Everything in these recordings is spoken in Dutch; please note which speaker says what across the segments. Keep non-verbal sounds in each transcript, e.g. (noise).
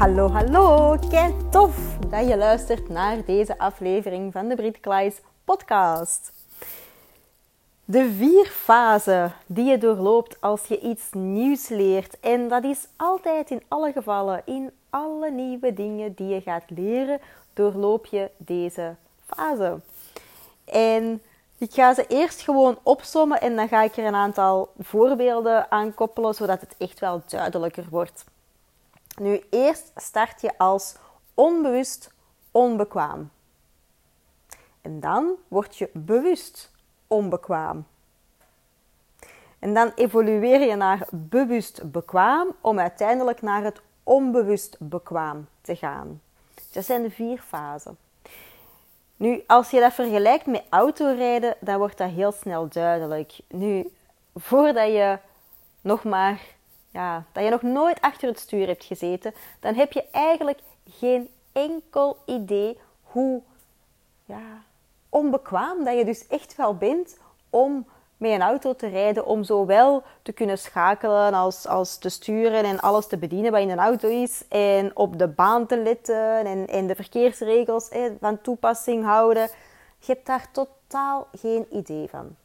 Speaker 1: Hallo, hallo! Kijk tof dat je luistert naar deze aflevering van de Brit Klaes podcast. De vier fasen die je doorloopt als je iets nieuws leert. En dat is altijd in alle gevallen, in alle nieuwe dingen die je gaat leren, doorloop je deze fase. En ik ga ze eerst gewoon opsommen en dan ga ik er een aantal voorbeelden aan koppelen, zodat het echt wel duidelijker wordt. Nu, eerst start je als onbewust onbekwaam. En dan word je bewust onbekwaam. En dan evolueer je naar bewust bekwaam om uiteindelijk naar het onbewust bekwaam te gaan. Dat zijn de vier fasen. Nu, als je dat vergelijkt met autorijden, dan wordt dat heel snel duidelijk. Nu, voordat je nog maar ja, dat je nog nooit achter het stuur hebt gezeten, dan heb je eigenlijk geen enkel idee hoe ja, onbekwaam dat je dus echt wel bent om met een auto te rijden, om zowel te kunnen schakelen als, als te sturen en alles te bedienen wat in een auto is, en op de baan te letten en, en de verkeersregels van toepassing houden. Je hebt daar totaal geen idee van.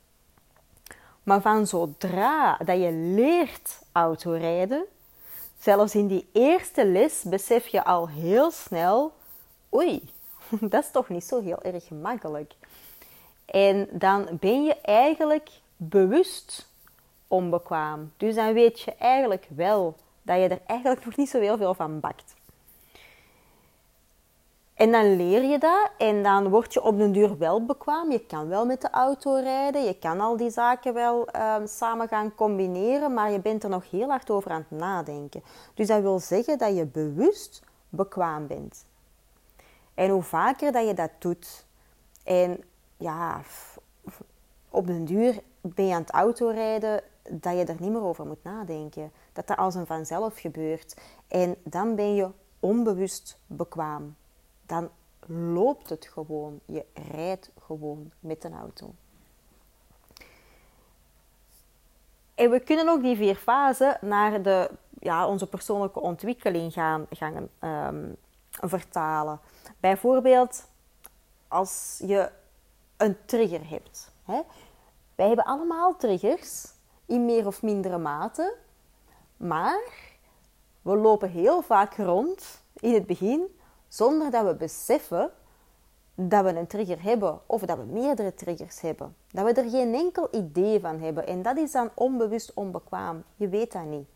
Speaker 1: Maar van zodra dat je leert autorijden, zelfs in die eerste les besef je al heel snel, oei, (laughs) dat is toch niet zo heel erg gemakkelijk. En dan ben je eigenlijk bewust onbekwaam. Dus dan weet je eigenlijk wel dat je er eigenlijk nog niet zo heel veel van bakt. En dan leer je dat en dan word je op den duur wel bekwaam. Je kan wel met de auto rijden, je kan al die zaken wel ehm, samen gaan combineren, maar je bent er nog heel hard over aan het nadenken. Dus dat wil zeggen dat je bewust bekwaam bent. En hoe vaker dat je dat doet, en ja, op den duur ben je aan het autorijden, dat je er niet meer over moet nadenken. Dat dat als een vanzelf gebeurt. En dan ben je onbewust bekwaam dan loopt het gewoon. Je rijdt gewoon met een auto. En we kunnen ook die vier fasen naar de, ja, onze persoonlijke ontwikkeling gaan, gaan ehm, vertalen. Bijvoorbeeld als je een trigger hebt. Hè? Wij hebben allemaal triggers in meer of mindere mate, maar we lopen heel vaak rond in het begin zonder dat we beseffen dat we een trigger hebben of dat we meerdere triggers hebben. Dat we er geen enkel idee van hebben. En dat is dan onbewust onbekwaam. Je weet dat niet.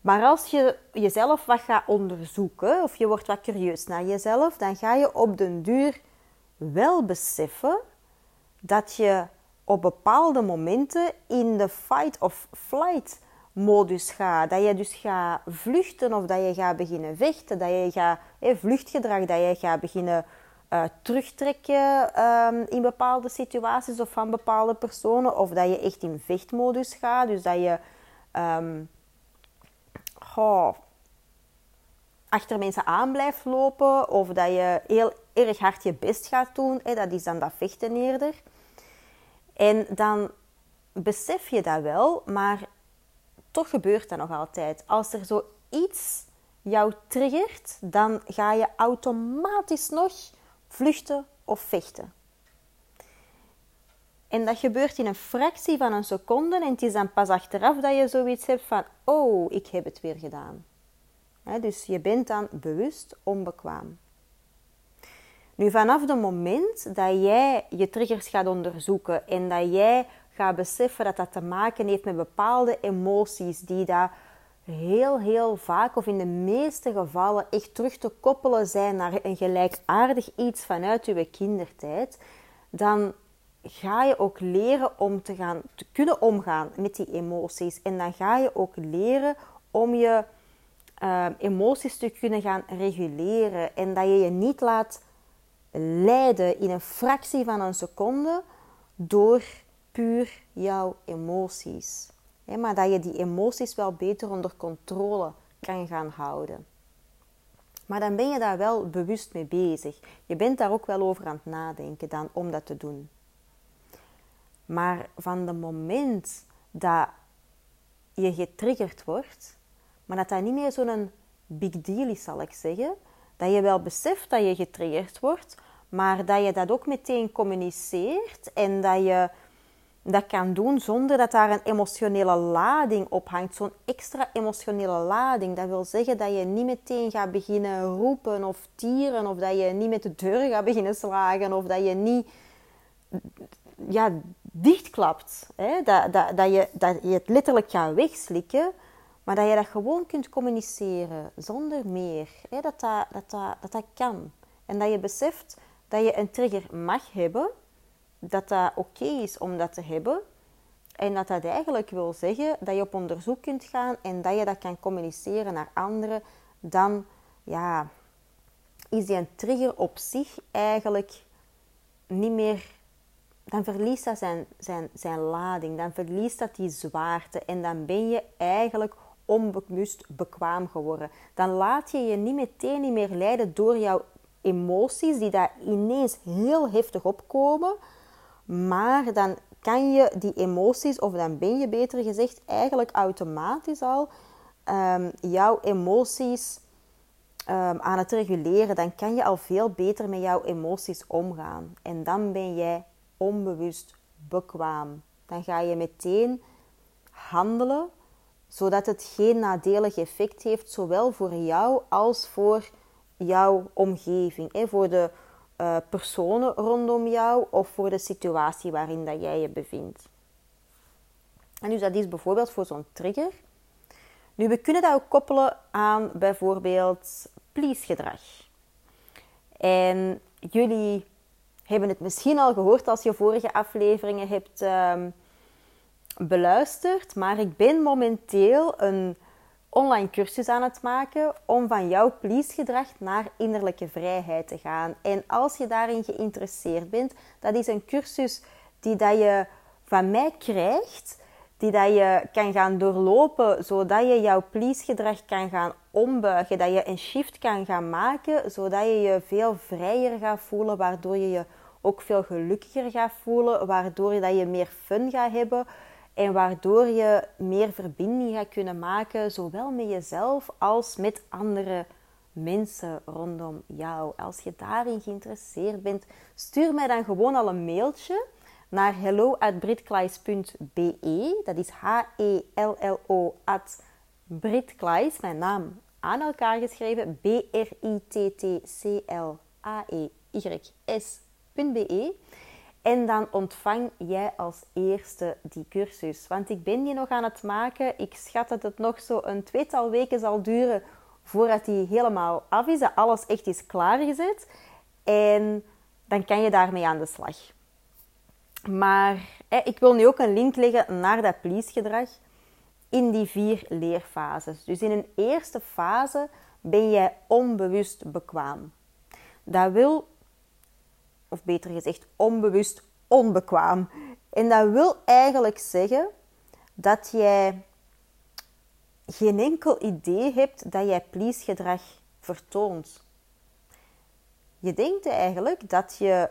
Speaker 1: Maar als je jezelf wat gaat onderzoeken of je wordt wat curieus naar jezelf, dan ga je op den duur wel beseffen dat je op bepaalde momenten in de fight of flight modus gaat. Dat je dus gaat vluchten of dat je gaat beginnen vechten. Dat je gaat, vluchtgedrag, dat je gaat beginnen uh, terugtrekken ehm, in bepaalde situaties of van bepaalde personen. Of dat je echt in vechtmodus gaat. Dus dat je um, achter mensen aan blijft lopen. Of dat je heel erg hard je best gaat doen. Dat is dan dat vechten eerder. En dan besef je dat wel, maar toch gebeurt dat nog altijd. Als er zoiets jou triggert, dan ga je automatisch nog vluchten of vechten. En dat gebeurt in een fractie van een seconde en het is dan pas achteraf dat je zoiets hebt van, oh, ik heb het weer gedaan. dus je bent dan bewust onbekwaam. Nu, vanaf het moment dat jij je triggers gaat onderzoeken en dat jij gaat beseffen dat dat te maken heeft met bepaalde emoties die daar heel, heel vaak of in de meeste gevallen echt terug te koppelen zijn naar een gelijkaardig iets vanuit je kindertijd, dan ga je ook leren om te, gaan, te kunnen omgaan met die emoties. En dan ga je ook leren om je uh, emoties te kunnen gaan reguleren. En dat je je niet laat leiden in een fractie van een seconde door puur jouw emoties. maar dat je die emoties wel beter onder controle kan gaan houden. Maar dan ben je daar wel bewust mee bezig. Je bent daar ook wel over aan het nadenken dan om dat te doen. Maar van het moment dat je getriggerd wordt, maar dat dat niet meer zo'n big deal is, zal ik zeggen, dat je wel beseft dat je getriggerd wordt, maar dat je dat ook meteen communiceert en dat je dat kan doen zonder dat daar een emotionele lading op hangt. Zo'n extra emotionele lading. Dat wil zeggen dat je niet meteen gaat beginnen roepen of tieren, of dat je niet met de deur gaat beginnen slagen, of dat je niet ja, dichtklapt. Hè? Dat, dat, dat, je, dat je het letterlijk gaat wegslikken, maar dat je dat gewoon kunt communiceren zonder meer. Hè? Dat, dat, dat, dat, dat, dat kan. En dat je beseft dat je een trigger mag hebben, dat dat oké is om dat te hebben. En dat dat eigenlijk wil zeggen dat je op onderzoek kunt gaan en dat je dat kan communiceren naar anderen. Dan ja, is die een trigger op zich eigenlijk niet meer. Dan verliest dat zijn, zijn, zijn lading, dan verliest dat die zwaarte en dan ben je eigenlijk onbewust bekwaam geworden. Dan laat je je niet meteen niet meer leiden door jouw emoties die daar ineens heel heftig opkomen. Maar dan kan je die emoties, of dan ben je beter gezegd, eigenlijk automatisch al um, jouw emoties um, aan het reguleren. Dan kan je al veel beter met jouw emoties omgaan. En dan ben jij onbewust bekwaam. Dan ga je meteen handelen zodat het geen nadelig effect heeft, zowel voor jou als voor jouw omgeving, voor de uh, personen rondom jou of voor de situatie waarin dat jij je bevindt. En dus dat is bijvoorbeeld voor zo'n trigger. Nu, we kunnen dat ook koppelen aan bijvoorbeeld please-gedrag. En jullie hebben het misschien al gehoord als je vorige afleveringen hebt um, beluisterd, maar ik ben momenteel een online cursus aan het maken om van jouw please-gedrag naar innerlijke vrijheid te gaan. En als je daarin geïnteresseerd bent, dat is een cursus die dat je van mij krijgt, die dat je kan gaan doorlopen, zodat je jouw please-gedrag kan gaan ombuigen, dat je een shift kan gaan maken, zodat je je veel vrijer gaat voelen, waardoor je je ook veel gelukkiger gaat voelen, waardoor dat je meer fun gaat hebben, en waardoor je meer verbinding gaat kunnen maken, zowel met jezelf als met andere mensen rondom jou. Als je daarin geïnteresseerd bent, stuur mij dan gewoon al een mailtje naar hello@britkleis.be. Dat is H-E-L-L-O at Britkleis, mijn naam aan elkaar geschreven, B-R-I-T-T-C-L-A-E-Y-S.be. En dan ontvang jij als eerste die cursus. Want ik ben die nog aan het maken. Ik schat dat het nog zo een tweetal weken zal duren voordat die helemaal af is. Dat alles echt is klaargezet. En dan kan je daarmee aan de slag. Maar ik wil nu ook een link leggen naar dat please-gedrag in die vier leerfases. Dus in een eerste fase ben jij onbewust bekwaam. Dat wil of beter gezegd onbewust onbekwaam. En dat wil eigenlijk zeggen dat jij geen enkel idee hebt dat jij please-gedrag vertoont. Je denkt eigenlijk dat je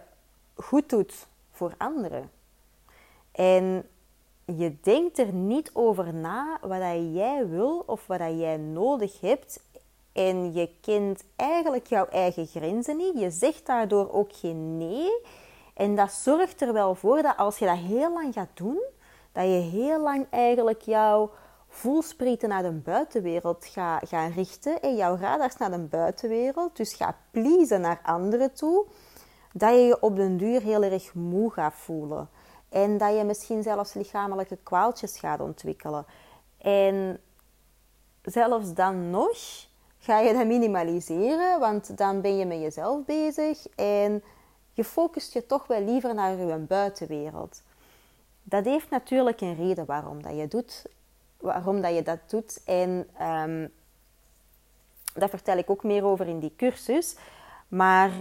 Speaker 1: goed doet voor anderen. En je denkt er niet over na wat jij wil of wat jij nodig hebt en je kent eigenlijk jouw eigen grenzen niet. Je zegt daardoor ook geen nee. En dat zorgt er wel voor dat als je dat heel lang gaat doen, dat je heel lang eigenlijk jouw voelsprieten naar de buitenwereld gaat, gaan richten. En jouw radars naar de buitenwereld. Dus ga pleasen naar anderen toe. dat je je op den duur heel erg moe gaat voelen. En dat je misschien zelfs lichamelijke kwaaltjes gaat ontwikkelen. En zelfs dan nog ga je dat minimaliseren, want dan ben je met jezelf bezig en je focust je toch wel liever naar je buitenwereld. Dat heeft natuurlijk een reden waarom dat je, doet, waarom dat, je dat doet. En um, daar vertel ik ook meer over in die cursus. Maar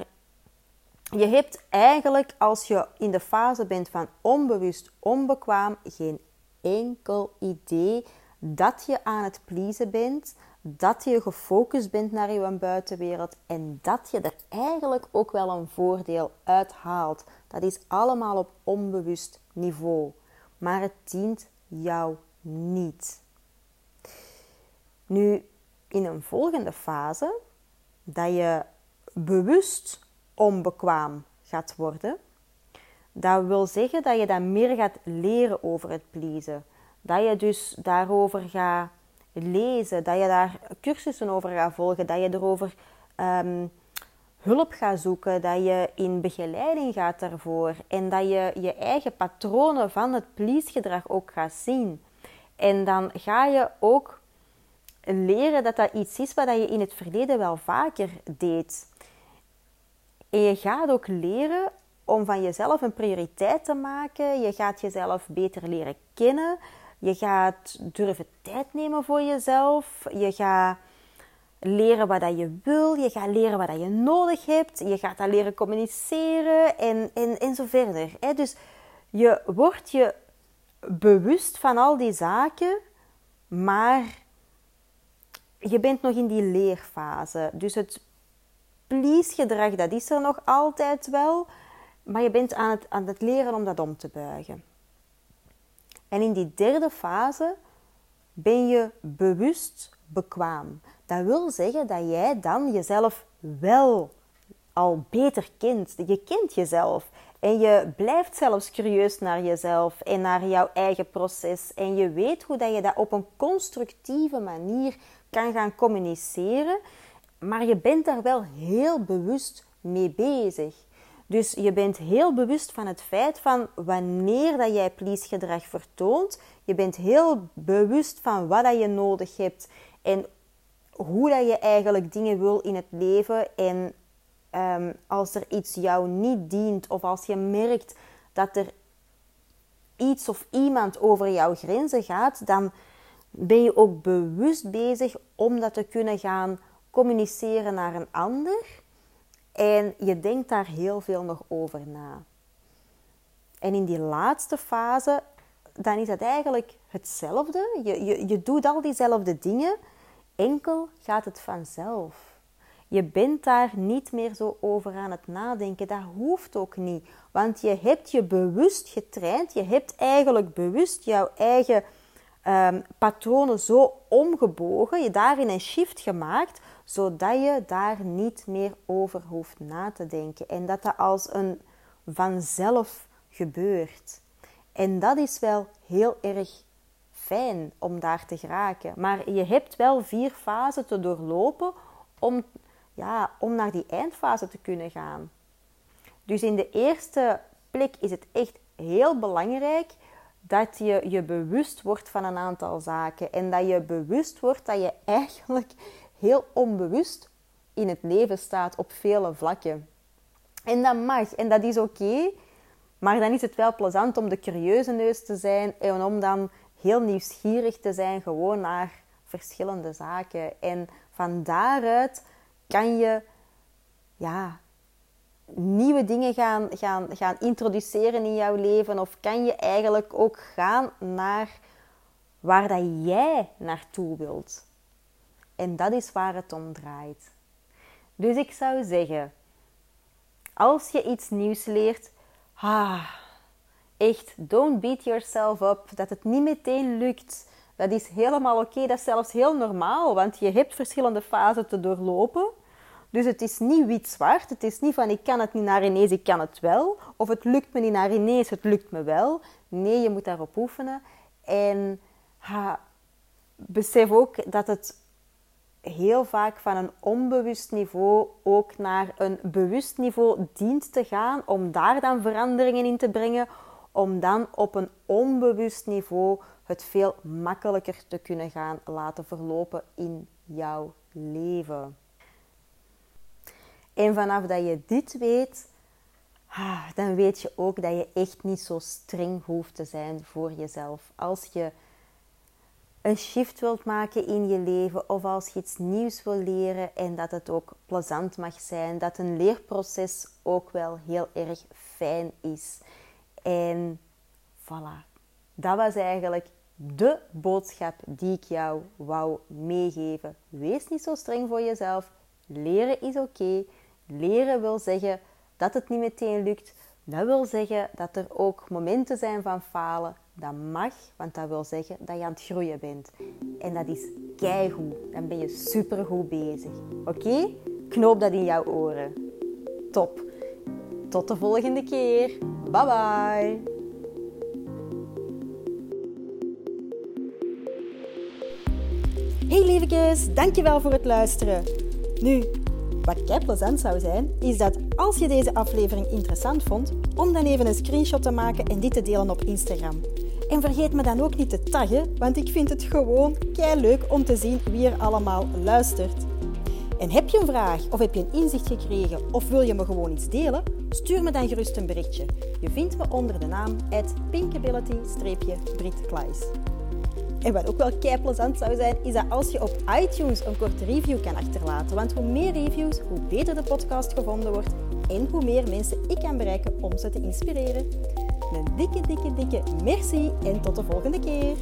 Speaker 1: je hebt eigenlijk, als je in de fase bent van onbewust onbekwaam, geen enkel idee dat je aan het pleasen bent, dat je gefocust bent naar je buitenwereld en dat je er eigenlijk ook wel een voordeel uit haalt. Dat is allemaal op onbewust niveau, maar het dient jou niet. Nu, in een volgende fase, dat je bewust onbekwaam gaat worden, dat wil zeggen dat je dan meer gaat leren over het pleasen. Dat je dus daarover gaat lezen, dat je daar cursussen over gaat volgen, dat je erover um, hulp gaat zoeken, dat je in begeleiding gaat daarvoor en dat je je eigen patronen van het please-gedrag ook gaat zien. En dan ga je ook leren dat dat iets is wat je in het verleden wel vaker deed. En je gaat ook leren om van jezelf een prioriteit te maken. Je gaat jezelf beter leren kennen. Je gaat durven tijd nemen voor jezelf. Je gaat leren wat dat je wil. Je gaat leren wat dat je nodig hebt. Je gaat dat leren communiceren en, en, en zo verder. Dus je wordt je bewust van al die zaken, maar je bent nog in die leerfase. Dus het please-gedrag, dat is er nog altijd wel. Maar je bent aan het, aan het leren om dat om te buigen. En in die derde fase ben je bewust bekwaam. Dat wil zeggen dat jij dan jezelf wel al beter kent. Je kent jezelf. En je blijft zelfs curieus naar jezelf en naar jouw eigen proces. En je weet hoe dat je dat op een constructieve manier kan gaan communiceren. Maar je bent daar wel heel bewust mee bezig. Dus je bent heel bewust van het feit van wanneer dat jij please gedrag vertoont. Je bent heel bewust van wat dat je nodig hebt en hoe dat je eigenlijk dingen wil in het leven. En um, als er iets jou niet dient of als je merkt dat er iets of iemand over jouw grenzen gaat, dan ben je ook bewust bezig om dat te kunnen gaan communiceren naar een ander. En je denkt daar heel veel nog over na. En in die laatste fase, dan is het eigenlijk hetzelfde. Je, je, je doet al diezelfde dingen, enkel gaat het vanzelf. Je bent daar niet meer zo over aan het nadenken. Dat hoeft ook niet. Want je hebt je bewust getraind. Je hebt eigenlijk bewust jouw eigen um, patronen zo omgebogen. Je daarin een shift gemaakt. Zodat je daar niet meer over hoeft na te denken. En dat dat als een vanzelf gebeurt. En dat is wel heel erg fijn om daar te geraken. Maar je hebt wel vier fasen te doorlopen om ja, om naar die eindfase te kunnen gaan. Dus in de eerste plek is het echt heel belangrijk dat je je bewust wordt van een aantal zaken en dat je bewust wordt dat je eigenlijk heel onbewust in het leven staat op vele vlakken. En dat mag en dat is oké, maar dan is het wel plezant om de curieuze neus te zijn en om dan heel nieuwsgierig te zijn gewoon naar verschillende zaken. En van daaruit kan je ja, nieuwe dingen gaan, gaan, gaan introduceren in jouw leven? Of kan je eigenlijk ook gaan naar waar dat jij naartoe wilt? En dat is waar het om draait. Dus ik zou zeggen, als je iets nieuws leert, ah, echt, don't beat yourself up dat het niet meteen lukt. Dat is helemaal oké, dat is zelfs heel normaal, want je hebt verschillende fasen te doorlopen. Dus het is niet wit-zwart. Het is niet van ik kan het niet naar ineens, ik kan het wel. Of het lukt me niet naar ineens, het lukt me wel. Nee, je moet daarop oefenen. En ha, besef ook dat het heel vaak van een onbewust niveau ook naar een bewust niveau dient te gaan, om daar dan veranderingen in te brengen, om dan op een onbewust niveau het veel makkelijker te kunnen gaan laten verlopen in jouw leven. En vanaf dat je dit weet, ah, dan weet je ook dat je echt niet zo streng hoeft te zijn voor jezelf. Als je een shift wilt maken in je leven of als je iets nieuws wil leren en dat het ook plezant mag zijn, dat een leerproces ook wel heel erg fijn is. En voilà, dat was eigenlijk de boodschap die ik jou wou meegeven. Wees niet zo streng voor jezelf. Leren is oké. Leren wil zeggen dat het niet meteen lukt. Dat wil zeggen dat er ook momenten zijn van falen. Dat mag, want dat wil zeggen dat je aan het groeien bent. En dat is keigoed. Dan ben je supergoed bezig. Oké? Knoop dat in jouw oren. Top. Tot de volgende keer. Bye bye. Hey lievekes, dankjewel voor het luisteren. Nu, wat kei plezant zou zijn, is dat als je deze aflevering interessant vond, om dan even een screenshot te maken en dit te delen op Instagram. En vergeet me dan ook niet te taggen, want ik vind het gewoon kei leuk om te zien wie er allemaal luistert. En heb je een vraag of heb je een inzicht gekregen of wil je me gewoon iets delen? Stuur me dan gerust een berichtje. Je vindt me onder de naam pinkability-britkleis. En wat ook wel kei plezant zou zijn, is dat als je op iTunes een korte review kan achterlaten. Want hoe meer reviews, hoe beter de podcast gevonden wordt en hoe meer mensen ik kan bereiken om ze te inspireren. Een dikke, dikke, dikke merci en tot de volgende keer.